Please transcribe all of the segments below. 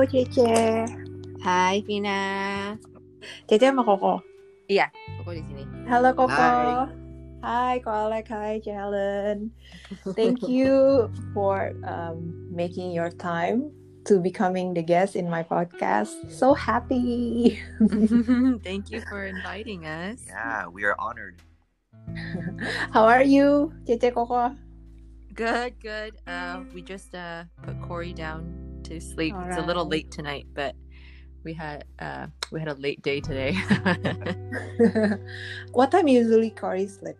Halo Cece. Hai Vina. Cece sama Koko. Iya, Koko di sini. Halo Koko. Hai. Hai Ko Alek, hai Ce Helen. Thank you for um, making your time to becoming the guest in my podcast. So happy. Thank you for inviting us. Yeah, we are honored. How are you, Cece Koko? Good, good. Uh, we just uh, put Corey down to sleep. It's a little late tonight, but we had uh, we had a late day today. what time usually Corey sleep?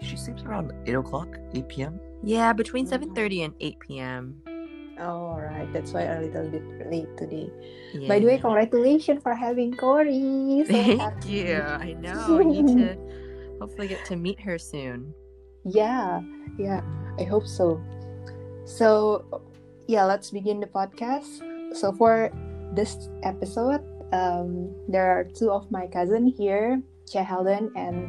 She sleeps around 8 o'clock, 8 p.m. yeah, between seven thirty and eight p.m. Oh, all right. That's why a little bit late today. Yeah. By the way, congratulations for having Corey. So Thank happy. you. I know. I need to hopefully get to meet her soon. Yeah, yeah, I hope so. So, yeah, let's begin the podcast. So, for this episode, um, there are two of my cousin here, Che Helen and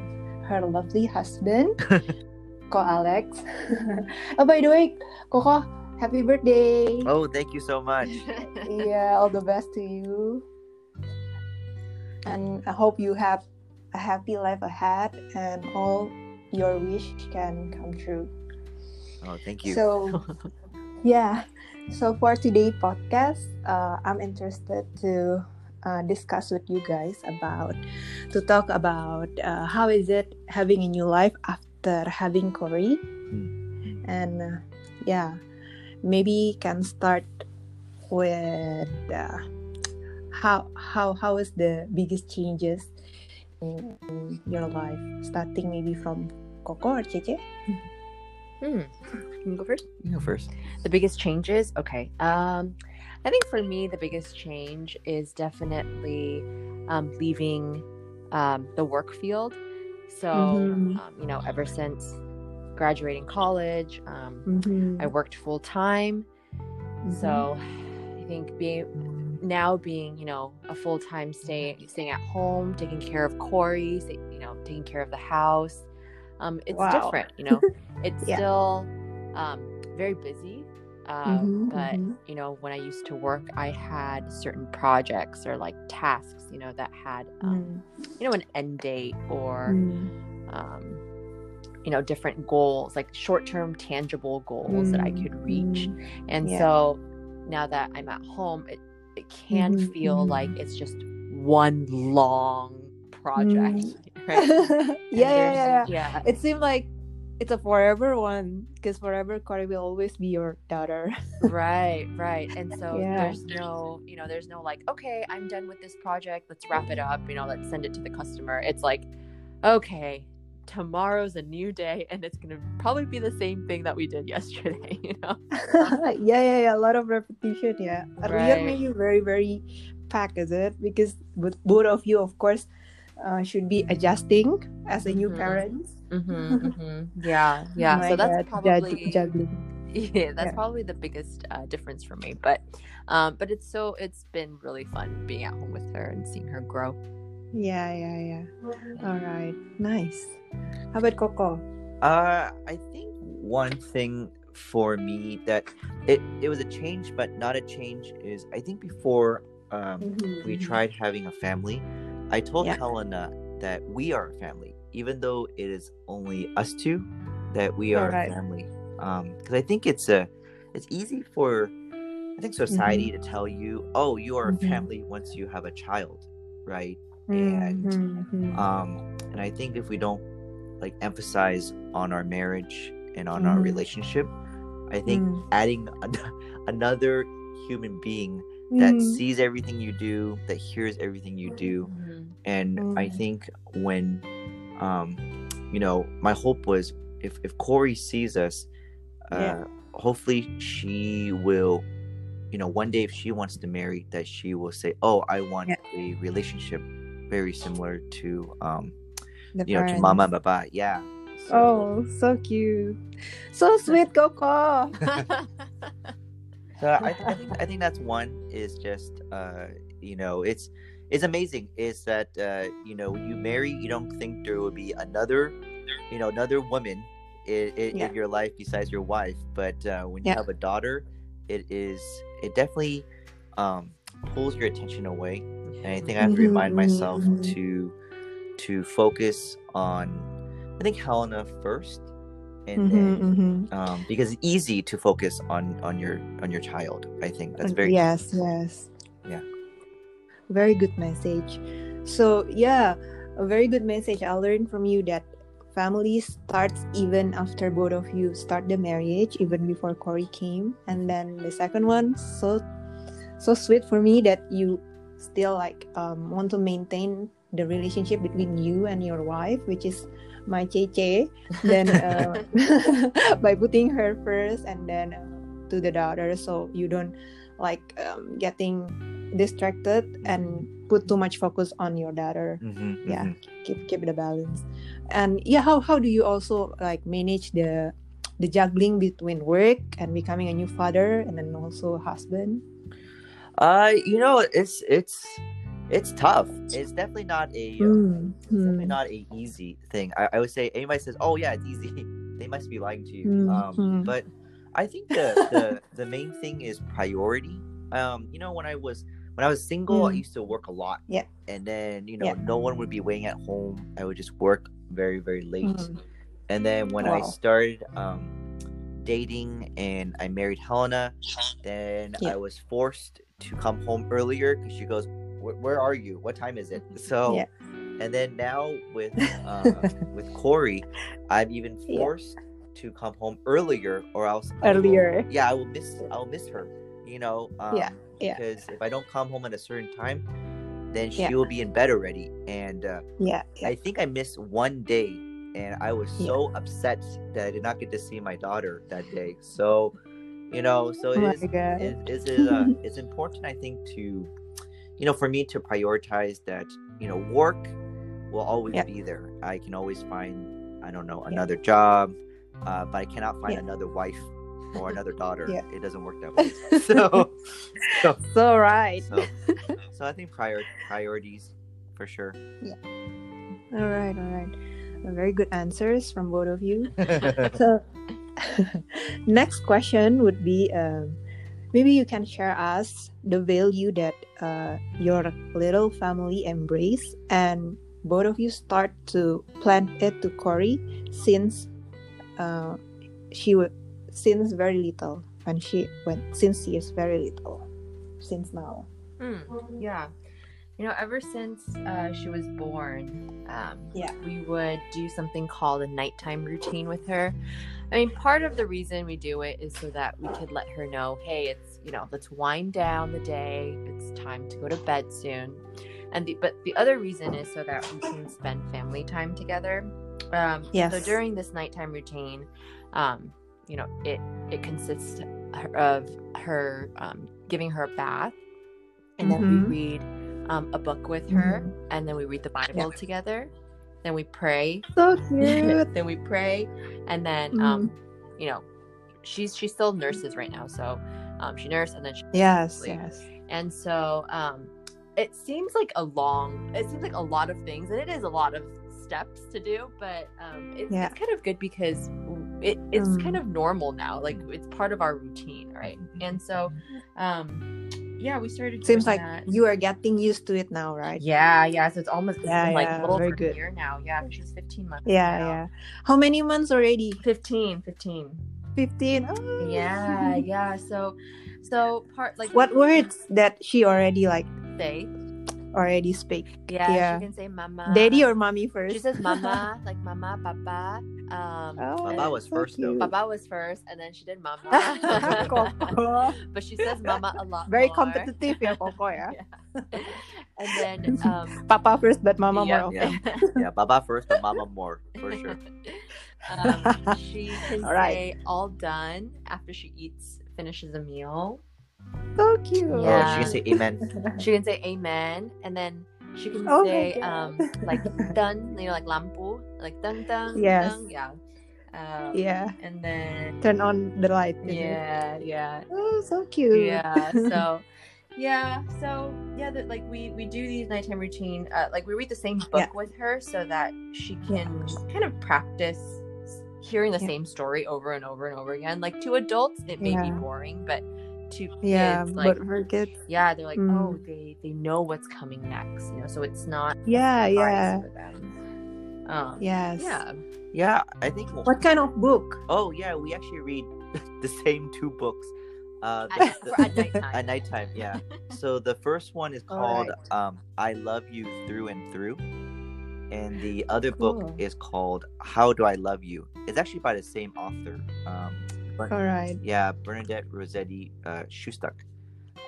her lovely husband, Ko Alex. oh, by the way, Koko, happy birthday! Oh, thank you so much. yeah, all the best to you. And I hope you have a happy life ahead and all your wish can come true. Oh, thank you. So, yeah. So for today podcast, uh, I'm interested to uh, discuss with you guys about to talk about uh, how is it having a new life after having Corey, Hmm. and uh, yeah, maybe can start with uh, how how how is the biggest changes in, in your life, starting maybe from Koko or Cece. Hmm. Can you go first? you go first. The biggest changes? Okay. Um, I think for me, the biggest change is definitely um, leaving um, the work field. So, Mhm. um, you know, ever since graduating college, um, I worked full time. So, I think being now being, you know, a full time stay staying at home, taking care of Corey, you know, taking care of the house. Um, it's Wow. different, you know. It's Yeah. still um, very busy. Um, Mhm, but mhm. you know, when I used to work, I had certain projects or like tasks, you know, that had um, you know an end date or um, you know different goals, like short-term tangible goals that I could reach. And Yeah. so now that I'm at home, it it can Mhm, feel mhm. like it's just one long project. Mm. Right? yeah, And yeah, there's- yeah, yeah. yeah. It seemed like it's a forever one because forever Corey will always be your daughter. right right and so Yeah. there's no you know there's no like okay i'm done with this project let's wrap it up you know let's send it to the customer it's like okay tomorrow's a new day and it's gonna probably be the same thing that we did yesterday you know yeah, yeah, yeah. A lot of repetition. Yeah, Right. year made you very, very packed, is it? Because with both of you, of course, uh, should be adjusting as a new Mhm. parents. mm-hmm, yeah yeah Oh so that's God, probably juggling. yeah that's Yeah. probably the biggest uh, difference for me but um but it's so it's been really fun being at home with her and seeing her grow Yeah, yeah, yeah. All right, nice. How about Koko? Uh, I think one thing for me that it, it was a change, but not a change is I think before um, we tried having a family, I told Yeah. Helena that we are a family, even though it is only us two, that we are Alright. a family. Um, because I think it's a, it's easy for, I think society to tell you, oh, you are Mhm. a family once you have a child, right? And, Mhm. Um, and I think if we don't like emphasize on our marriage and on our Mhm. relationship, I think Mm. adding an- another human being that Mm. sees everything you do, that hears everything you do, and I Mm. think when, um, you know, my hope was if if Corey sees us, uh, Yeah. hopefully she will, you know, one day if she wants to marry, that she will say, "Oh, I want Yeah. a relationship very similar to, um, The you know, to. Mama and Baba." Yeah. So- Oh, so cute. So sweet, Koko. So I, I think I think that's one is just uh you know it's it's amazing is that uh you know when you marry you don't think there will be another you know another woman in, in, Yeah. in your life besides your wife but uh when you Yeah. have a daughter it is it definitely um, pulls your attention away. And I think I have to remind myself Mhm. to to focus on I think Helena first, and Mhm, then mhm. um, because it's easy to focus on on your on your child. I think that's very yes yes Yeah. Very good message. So yeah a very good message. I learned from you that family starts even after both of you start the marriage even before corey came. And then the second one so so sweet for me that you still like um, want to maintain the relationship between you and your wife which is my cheche then uh, by putting her first and then uh, to the daughter. So you don't like um, getting distracted and put too much focus on your daughter Mhm, yeah mhm. keep keep the balance and yeah how, how do you also like manage the the juggling between work and becoming a new father and then also husband Uh, you know, it's it's it's tough. It's definitely not a uh, Mm, it's definitely not a easy thing. I, I would say anybody says, "Oh yeah, it's easy," they must be lying to you. Um, mm. but I think the, the the main thing is priority. Um, you know, when I was when I was single, I Mm. used to work a lot. Yeah. And then you know, Yeah. no one would be waiting at home. I would just work very very late. Mm. And then when I started um, dating and I married Helena, then Yeah. I was forced to come home earlier because she goes, "Where are you? What time is it?" So, Yeah. and then now with uh, with Corey, I'm even Yeah. forced to come home earlier, or else I will- Earlier. yeah, I will miss I will miss her. You know, um, Yeah, yeah. Because if I don't come home at a certain time, then she Yeah. will be in bed already, and uh, yeah, yeah. I think I missed one day, and I was so upset that I did not get to see my daughter that day. So, you know, so oh it is it is it, uh, it's important, I think, to you know, for me to prioritize that. You know, work will always be there. I can always find I don't know another job, uh, but I cannot find another wife or another daughter. Yeah. It doesn't work that way. so, so, so right so, so I think prior priorities for sure. Yeah. All right all right very good answers from both of you so next question would be um, maybe you can share us the value that uh, your little family embrace and both of you start to plant it to Corey since uh, she was since very little when she when since she is very little since now Mm, yeah. You know, ever since uh, she was born, um, Yeah. we would do something called a nighttime routine with her. I mean, part of the reason we do it is so that we could let her know, hey, it's you know, let's wind down the day. It's time to go to bed soon. And the but the other reason is so that we can spend family time together. Um, So during this nighttime routine, um, you know, it it consists of her um, giving her a bath, and then Mhm. we read um, a book with her, Mhm. and then we read the Bible together. Then we pray. so cute then we pray, and then Mm-hmm. um, you know, she's she still nurses right now, so um, she nursed and then she yes yes and so um, it seems like a long, it seems like a lot of things, and it is a lot of steps to do, but um, it's, Yeah. it's kind of good because it, it's Mm. kind of normal now. Like it's part of our routine, right? And so, um, yeah, we started. seems like that. you are getting used to it now right Yeah, yeah. So it's almost Yeah, been like yeah, a little very good. a year now. Yeah, she's 15 months. yeah now. yeah how many months already 15, 15. 15 oh. Yeah, yeah. So, so part like what words that she already like say? Already speak Yeah, Yeah. she can say mama. daddy or mommy first She says mama, like mama, papa. Um, oh, Baba was so first, though. cute. Baba was first, and then she did mama. Koko. but she says mama a lot very more. competitive ya Koko ya Yeah. and then um, papa first but mama yeah, more yeah. often yeah, Baba first, but Mama more for sure. um, she can All right. say all done after she eats, finishes a meal. So cute Oh, Yeah. she can say amen. She can say amen, and then she can Oh say um like done, you know, like lampu, like dun dun. Yes. dun, yeah. Um, yeah And then turn on the light is it? yeah, yeah. oh so cute yeah so yeah so yeah that like we we do these nighttime routine uh, like we read the same book Yeah. with her so that she can kind of practice hearing the Yeah. same story over and over and over again like to adults it may be boring but two kids, yeah, like but for kids, yeah, they're like, Mm. oh, they they know what's coming next, you know, so it's not yeah, yeah, for them. Um, yes. yeah. Yeah, I think. What kind of book? Oh yeah, we actually read the same two books. Uh, the- At, the- at nighttime. at nighttime, yeah. So the first one is called um, "I Love You Through and Through," and the other book is called "How Do I Love You." It's actually by the same author. Um, Bern- All right, yeah, Bernadette Rossetti uh, Shustak.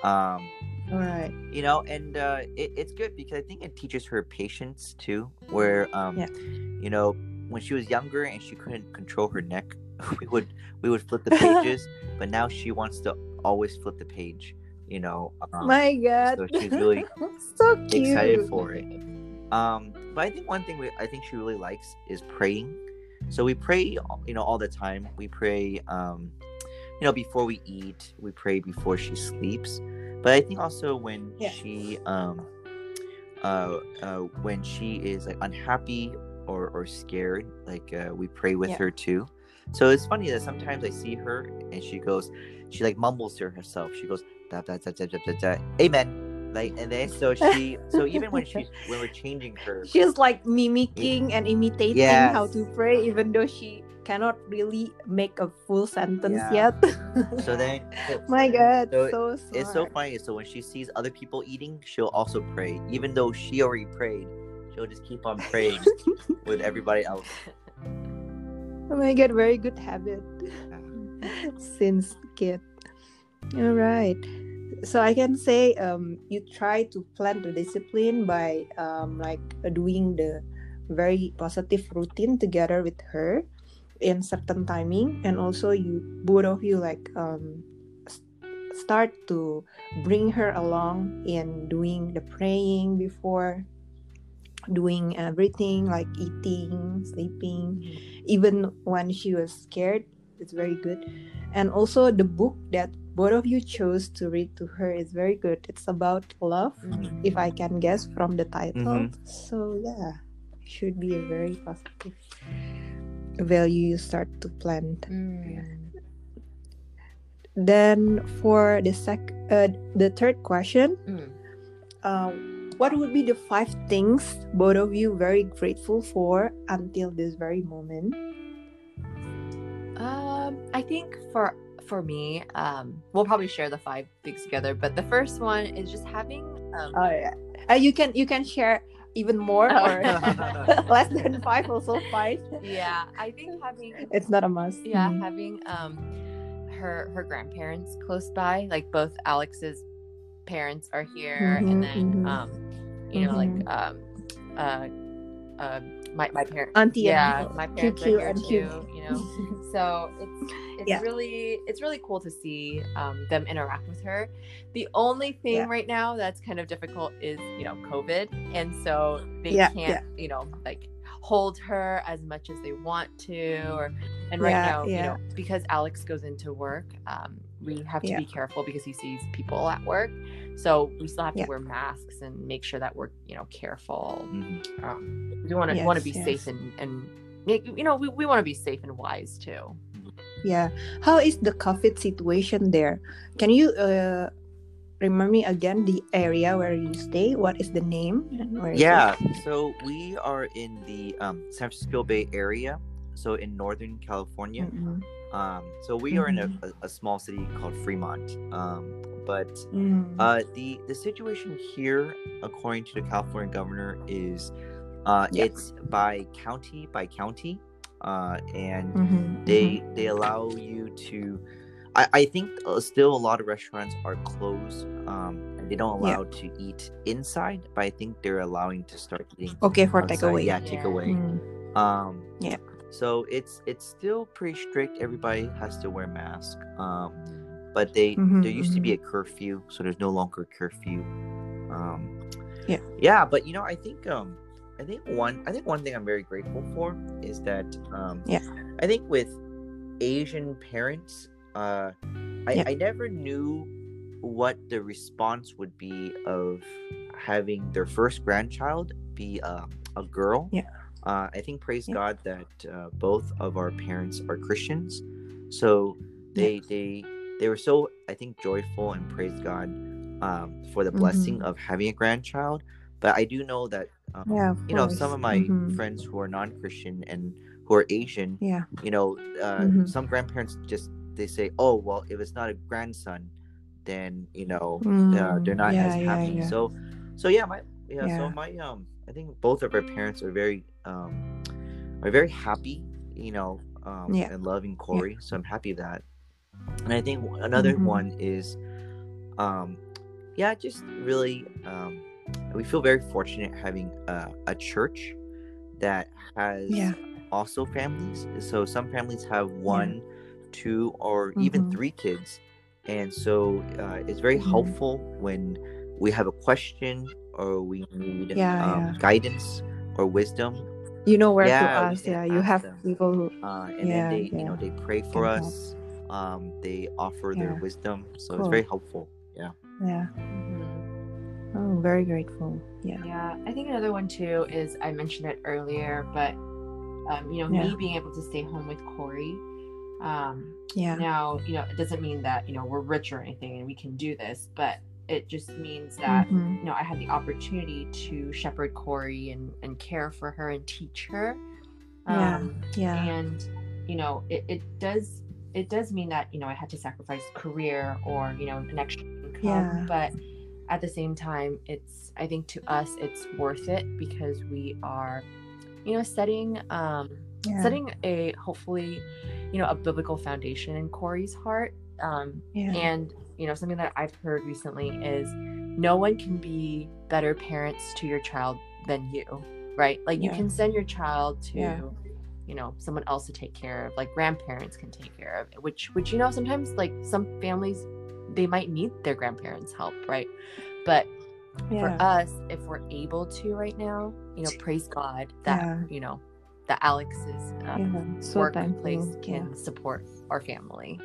Um, all right. you know and uh it, it's good because i think it teaches her patience too where um Yeah. you know when she was younger and she couldn't control her neck we would we would flip the pages but now she wants to always flip the page you know um, My God, so she's really so cute. excited for it um but i think one thing we, i think she really likes is praying so we pray you know all the time. We pray um you know before we eat we pray before she sleeps. But i think also when Yeah. she um uh, uh when she is like unhappy or or scared like uh, we pray with Yeah. her too. So it's funny that sometimes i see her and she goes she like mumbles to herself. She goes da, da, da, da, da, da, da, amen like and then so she so even when she's when we're changing her She's like mimicking and imitating Yes. how to pray, even though she cannot really make a full sentence Yeah. yet. so then My God, So so, it's so funny so when she sees other people eating she'll also pray even though she already prayed she'll just keep on praying with everybody else Oh my God, very good habit since kid. All right. So I can say um, you try to plan the discipline by um, like doing the very positive routine together with her in certain timing, and also you both of you like um, start to bring her along in doing the praying before doing everything like eating, sleeping, even when she was scared. It's very good. And also the book that both of you chose to read to her is very good. It's about love, Mhm. if I can guess from the title. Mhm. So yeah, It should be a very positive value you start to plant. Mm. Then for the sec, uh, the third question, Mm. um, what would be the five things both of you very grateful for until this very moment? Um, I think for for me, um, we'll probably share the five things together. But the first one is just having um, Oh yeah, uh, you can you can share even more Oh. or less than five also fine. yeah, I think having It's not a must. yeah Mhm. having um her her grandparents close by, like both Alex's parents are here, Mhm, and then mhm. um you know like Mhm. um uh uh my my parents Auntie and yeah my parents are here too you know? So it's it's Yeah. really it's really cool to see um, them interact with her. The only thing Yeah. right now that's kind of difficult is you know covid. And so they Yeah, can't you know like hold her as much as they want to or and right Yeah, now you know because alex goes into work um, we have to Yeah. be careful because he sees people at work so we still have to Yeah. wear masks and make sure that we're you know careful Mhm. um, we want to want to be yes. safe and and you know we, we want to be safe and wise too Yeah. How is the COVID situation there? Can you uh, remind me again the area where you stay? What is the name? and where is it? yeah so we are in the um, san francisco bay area so in northern california Mm-mm. um, so we are in a, Mhm. a, a small city called fremont um, but Mm. Uh, the the situation here, according to the California governor, is uh, Yeah. it's by county by county, uh, and Mhm, they they allow you to. I, I think uh, still a lot of restaurants are closed. Um, and they don't Yeah. allow to eat inside, but I think they're allowing to start eating. Okay for outside. takeaway. Yeah, Yeah. takeaway. Mm. Um, Yeah. So it's it's still pretty strict. Everybody has to wear mask. Um, but they Mhm, there used to be a curfew, so there's no longer curfew. Um, Yeah. Yeah, but you know, I think um, I think one I think one thing I'm very grateful for is that um, Yeah. I think with Asian parents, uh, I, Yeah. I never knew what the response would be of having their first grandchild be uh, a girl. Yeah. Uh, I think praise Yeah. God that uh, both of our parents are Christians, so they they they were so I think joyful and praised God um, for the mm-hmm. blessing of having a grandchild. But I do know that um, yeah, you know some of my mm-hmm. friends who are non-Christian and who are Asian, yeah, you know, uh, mm-hmm. some grandparents just they say, oh well, if it's not a grandson, then you know mm, uh, they're not yeah, as happy. Yeah, so, so yeah, my yeah, so my um, I think both of our parents are very um, are very happy, you know, um, and loving Corey. So I'm happy that. And I think another mm-hmm. one is, um, yeah, just really, um, we feel very fortunate having a, a church that has yeah. also families. So some families have one, yeah. two, or mm-hmm. even three kids. And so uh, it's very mm-hmm. helpful when we have a question or we need yeah, um, guidance or wisdom. You know where to ask. Yeah, you have them. people who, uh, and then they, you know, they pray for us. Help um, they offer yeah. their wisdom. So cool. it's very helpful. Yeah. Yeah. Mm-hmm. Oh, very grateful. Yeah. Yeah. I think another one too is I mentioned it earlier, but um, you know, yeah. me being able to stay home with Corey. Um, yeah. Now, you know, it doesn't mean that you know we're rich or anything and we can do this, but it just means that mm-hmm. you know I had the opportunity to shepherd Corey and and care for her and teach her. Um, yeah. Yeah. And you know, it, it does it does mean that you know I had to sacrifice career or you know an extra income, yeah. but at the same time, it's I think to us it's worth it because we are, you know, setting um, yeah. setting a hopefully, you know, a biblical foundation in Corey's heart. Um, yeah. And you know, something that I've heard recently is no one can be better parents to your child than you, right? Like you can send your child to you know someone else to take care of like grandparents can take care of which which you know sometimes like some families they might need their grandparents help right but yeah. for us if we're able to right now you know praise god that yeah. you know that alex's um, yeah, so workplace can yeah. support our family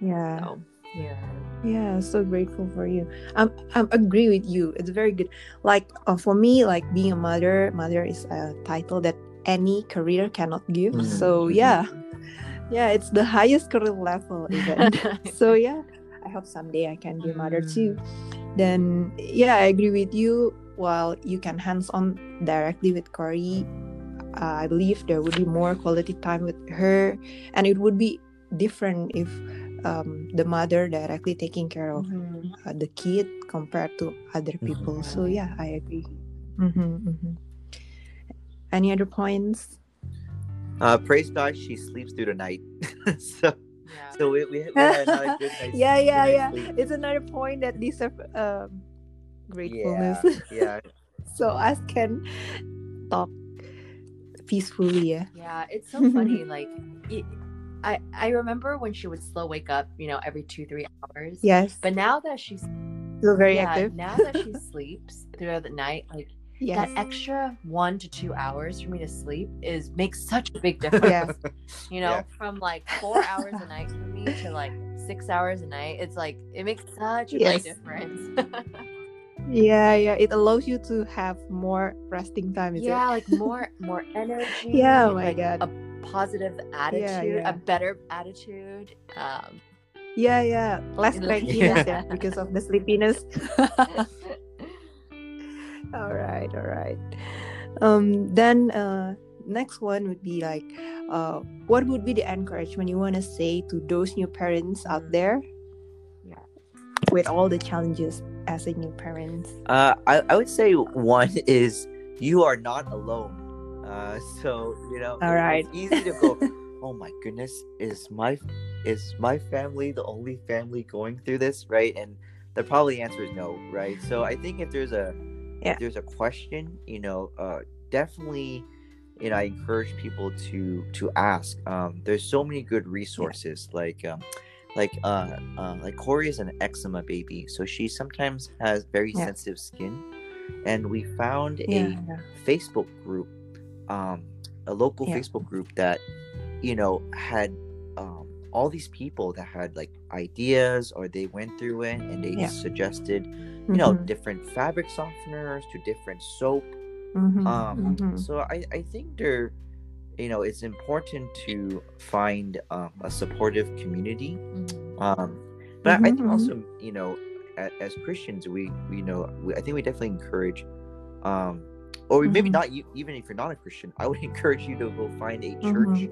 yeah so, yeah yeah so grateful for you um, i agree with you it's very good like uh, for me like being a mother mother is a title that any career cannot give. Mm-hmm. So yeah, yeah, it's the highest career level even. so yeah, I hope someday I can be a mother too. Mm. Then yeah, I agree with you. While you can hands on directly with Corey, uh, I believe there would be more quality time with her, and it would be different if um, the mother directly taking care of mm-hmm. uh, the kid compared to other people. Mm-hmm. So yeah, I agree. Mm-hmm, mm-hmm. Any other points? Uh, praise God, she sleeps through the night. so, yeah. so we, we, we had another good night. yeah, yeah, yeah. Sleep. It's another point that deserve um, gratefulness. Yeah. yeah. so us can talk peacefully. Yeah. Yeah, it's so funny. like, it, I I remember when she would slow wake up, you know, every two three hours. Yes. But now that she's still very yeah, active. now that she sleeps throughout the night, like yes. that extra one to two hours for me to sleep is makes such a big difference. yes. You know, yeah. from like four hours a night for me to like six hours a night, it's like it makes such a yes. big difference. yeah, yeah. It allows you to have more resting time. yeah, it? like more more energy. Yeah, oh my like god. A positive attitude, yeah, yeah. a better attitude. Um yeah, yeah. Less crankiness yeah. because of the sleepiness all right all right um then uh next one would be like uh what would be the encouragement you want to say to those new parents out mm. there yeah with all the challenges as a new parent uh i, I would say one is you are not alone uh so you know all right it's easy to go oh my goodness is my is my family the only family going through this right and the probably answer is no right so i think if there's a yeah. if there's a question, you know, uh, definitely, you know, I encourage people to to ask. Um, there's so many good resources, yeah. like um, like uh, uh, like Corey is an eczema baby, so she sometimes has very yeah. sensitive skin, and we found a Facebook group, um, a local Facebook group that, you know, had um, all these people that had like ideas or they went through it and they suggested you know mm-hmm. different fabric softeners to different soap mm-hmm. um mm-hmm. so i i think they're you know it's important to find um, a supportive community mm-hmm. um but mm-hmm. I think also you know as, as Christians we you know we, I think we definitely encourage um or maybe not you even if you're not a Christian I would encourage you to go find a church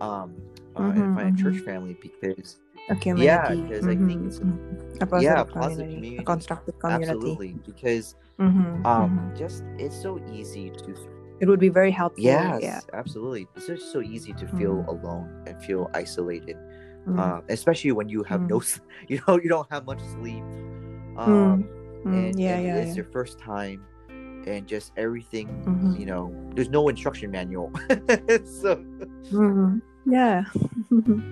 um uh, and find a church family because a community. Yeah, because mm-hmm. I think it's mm-hmm. a positive yeah, community, positive community, a constructive community. Absolutely, because mm-hmm. um, mm-hmm. just it's so easy to. It would be very helpful. Yes, yeah. absolutely. It's just so easy to feel Mm-hmm. alone and feel isolated, uh, especially when you have no, you know, you don't have much sleep. Um, and, yeah, and yeah, it's yeah. your first time, and just everything, Mhm. you know, there's no instruction manual, so Mhm. Yeah.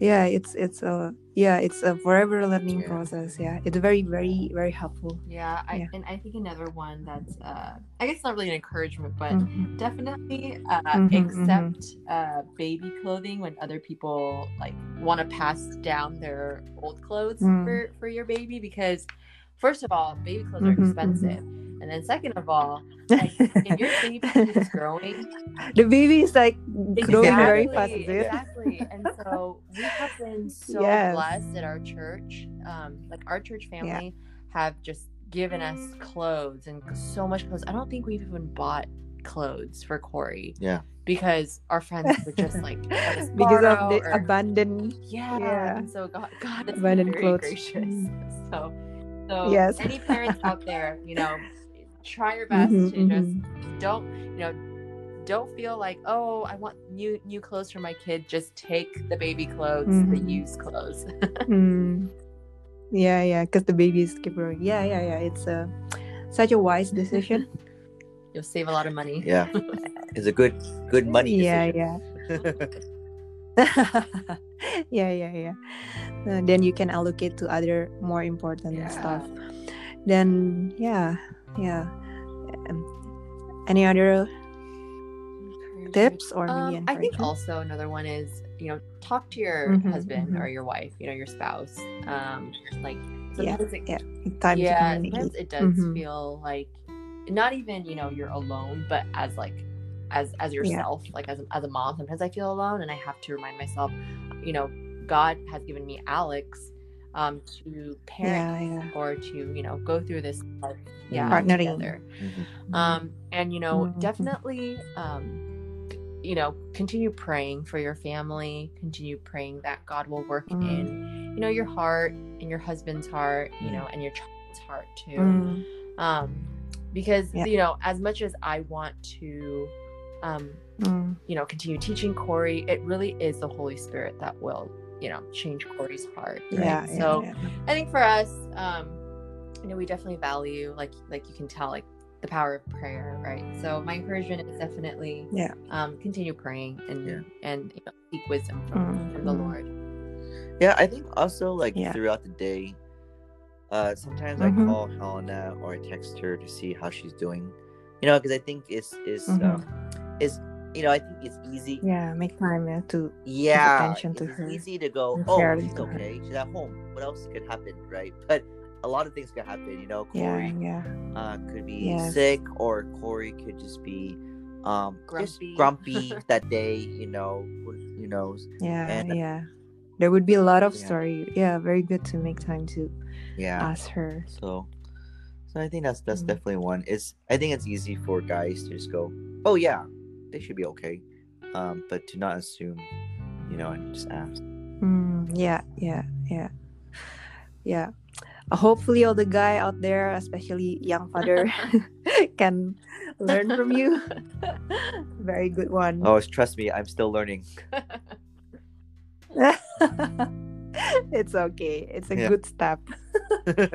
Yeah, it's it's a yeah, it's a forever learning Yeah. process. Yeah, it's very very very helpful. yeah, I Yeah. and I think another one that's uh I guess not really an encouragement, but Mhm. definitely uh Mhm, accept uh baby clothing when other people like want to pass down their old clothes Mm. for for your baby because first of all, baby clothes are Mhm, mhm. expensive. And then second of all, like if your baby is growing the baby is like growing very fast. Exactly. Exactly. And so we have been so Yes. blessed at our church. Um, like our church family have just given us clothes and so much clothes. I don't think we've even bought clothes for Corey yeah, because our friends were just like because of the or- abandoned. yeah. yeah. And so God, God is Abandoned very clothes. gracious. So, so Yes. any parents out there, you know, try your best Mhm, to just mhm. don't you know don't feel like oh i want new new clothes for my kid just take the baby clothes the Mhm. used clothes Mm. Yeah, yeah, because the babies keep growing. Yeah, yeah, yeah. It's a such a wise decision. you'll save a lot of money yeah, it's a good good money. decision. yeah. yeah, yeah, yeah. Uh, then you can allocate to other more important Yeah. stuff. Then yeah, yeah. Um, any other tips or um, i think also another one is you know talk to your Mhm, husband mhm. or your wife you know your spouse um like Yeah, sometimes it, yeah. Time yeah sometimes it does Mhm. feel like not even you know you're alone but as like as as yourself like as a, as a mom sometimes i feel alone and i have to remind myself you know god has given me alex um to parent Yeah, yeah. or to you know go through this like, yeah Partnering. together Mhm. um and you know Mhm. definitely um you know continue praying for your family continue praying that god will work Mm. in you know your heart and your husband's heart you know and your child's heart too Mm, um because Yeah. you know as much as i want to um mm, you know continue teaching corey it really is the holy spirit that will you know change corey's heart right? yeah, yeah, so yeah. I think for us, um, you know, we definitely value like like you can tell like the power of prayer, right? So my encouragement is definitely Yeah. um, continue praying and Yeah. and you know, seek wisdom from, Mm, from the. Lord. Yeah, I think also like Yeah. throughout the day, uh, sometimes Mhm. I call Helena or I text her to see how she's doing. You know, because I think it's is Mhm. um, is you know I think it's easy. Yeah, make time yeah, to Yeah, attention to it's her easy to go. Oh, share she's to her." okay. She's at home. What else could happen, right? But a lot of things could happen. You know, Corey yeah. uh, could be Yes. sick, or Corey could just be um just Grumpy. grumpy that day. You know, who, who knows? Yeah, And- yeah. There would be a lot of Yeah. story. Yeah, very good to make time to Yeah. ask her. So, so I think that's that's Mm. definitely one. Is I think it's easy for guys to just go, oh yeah, they should be okay, um, but to not assume, you know, and just ask. Mm, yeah, yeah, yeah, yeah. Hopefully, all the guy out there, especially young father, can learn from you. Very good one. Oh, trust me, I'm still learning. it's okay. It's a Yeah. good step.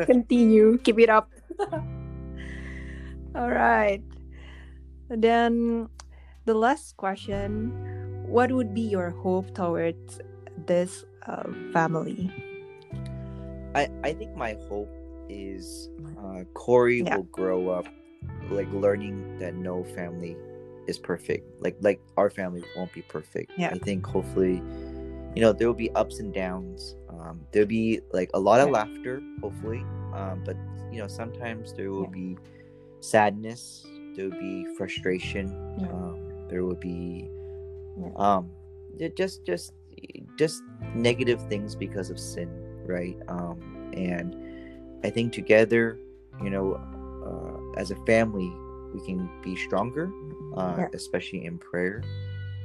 Continue. Keep it up. All right. Then the last question What would be your hope towards this uh, family? I I think my hope is uh, Corey Yeah. will grow up like learning that no family is perfect. Like like our family won't be perfect. Yeah. I think hopefully, you know, there will be ups and downs. Um, there'll be like a lot of Yeah. laughter, hopefully. Um, but you know, sometimes there will Yeah. be sadness. There will be frustration. Um, there will be um, just just just negative things because of sin, right? Um, and I think together, you know, uh, as a family, we can be stronger, uh, yeah. especially in prayer.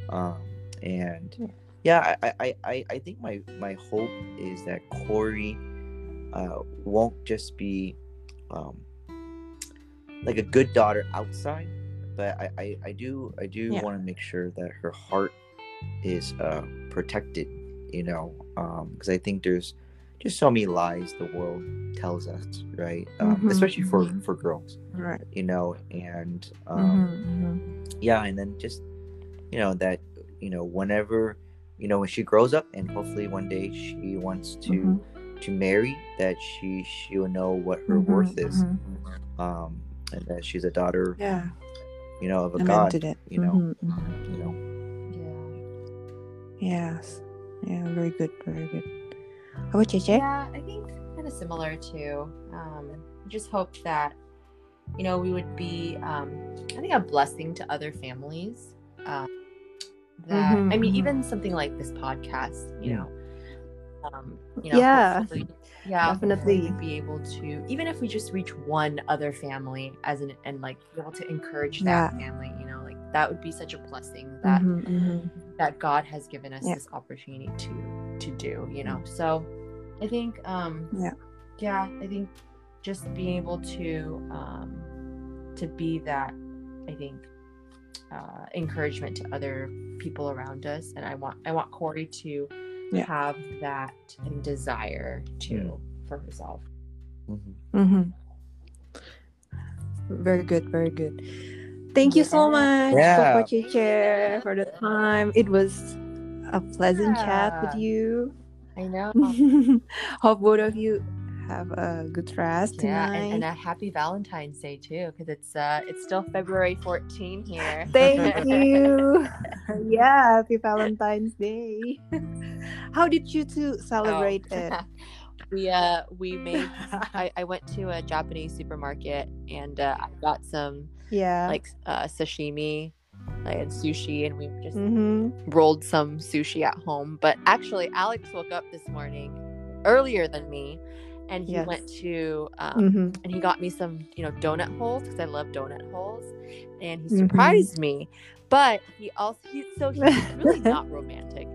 Um, and yeah, I, I, I, I think my, my hope is that Corey uh, won't just be um, like a good daughter outside, but I, I, I do I do yeah. want to make sure that her heart is uh, protected, you know, because um, I think there's just so many lies the world tells us, right? Um, mm-hmm. Especially for mm-hmm. for girls, right? You know, and um, mm-hmm. mm-hmm. yeah, and then just you know that you know whenever you know when she grows up and hopefully one day she wants to mm-hmm. to marry that she she will know what her mm-hmm. worth is um and that she's a daughter yeah you know of a god it. you know you know yeah yes yeah very good very good how about you Jay? yeah i think kind of similar too um just hope that you know we would be um i think a blessing to other families um that mm-hmm. i mean mm-hmm. even something like this podcast you know um you know yeah yeah definitely be able to even if we just reach one other family as an and like be able to encourage that yeah. family you know like that would be such a blessing that mm-hmm, mm-hmm. that god has given us yeah. this opportunity to to do you know so i think um yeah yeah i think just being able to um to be that i think uh, encouragement to other people around us and i want i want corey to yeah. have that desire to mm. for herself mm-hmm. Mm-hmm. very good very good thank you so much yeah. for for the time it was a pleasant yeah. chat with you i know hope both of you have a good rest yeah, tonight. And, and a happy Valentine's Day too, because it's uh it's still February 14 here. Thank you. yeah, happy Valentine's Day. How did you two celebrate oh. it? we uh we made I, I went to a Japanese supermarket and uh, I got some yeah like uh, sashimi I had sushi and we just mm-hmm. rolled some sushi at home. But actually, Alex woke up this morning earlier than me and he yes. went to um, mm-hmm. and he got me some you know donut holes because I love donut holes, and he mm-hmm. surprised mm-hmm. me. But he also he's so he's really not romantic,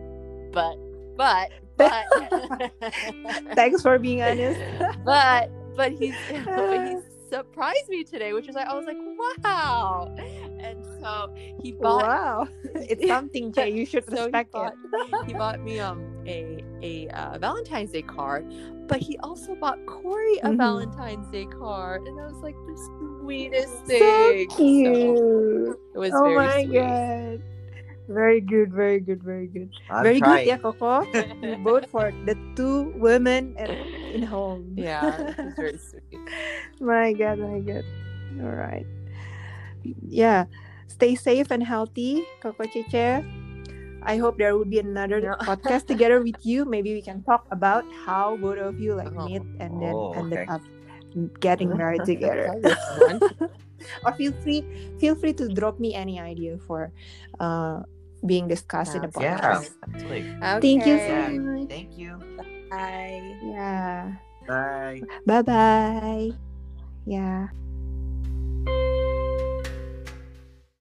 but but but thanks for being honest. but but he's but he's surprised me today, which is like I was like wow, and so he bought. Wow, it's something, Jay. You should so respect he bought, it. he bought me um a a uh, Valentine's Day card, but he also bought Corey a mm-hmm. Valentine's Day card, and I was like the sweetest thing. So cute. So it was oh very my sweet. god. Very good, very good, very good. I'm very trying. good, yeah, Koko. we vote for the two women at, in home. Yeah, it's very sweet. my God, my God. All right. Yeah. Stay safe and healthy, Koko Cheche. I hope there will be another no. podcast together with you. Maybe we can talk about how both of you like oh. meet and then oh, ended up getting married together. or feel free feel free to drop me any idea for uh being discussed in the podcast. Yeah, Okay. Thank you so much. Thank you. Bye. Yeah. Bye. Bye bye. Yeah.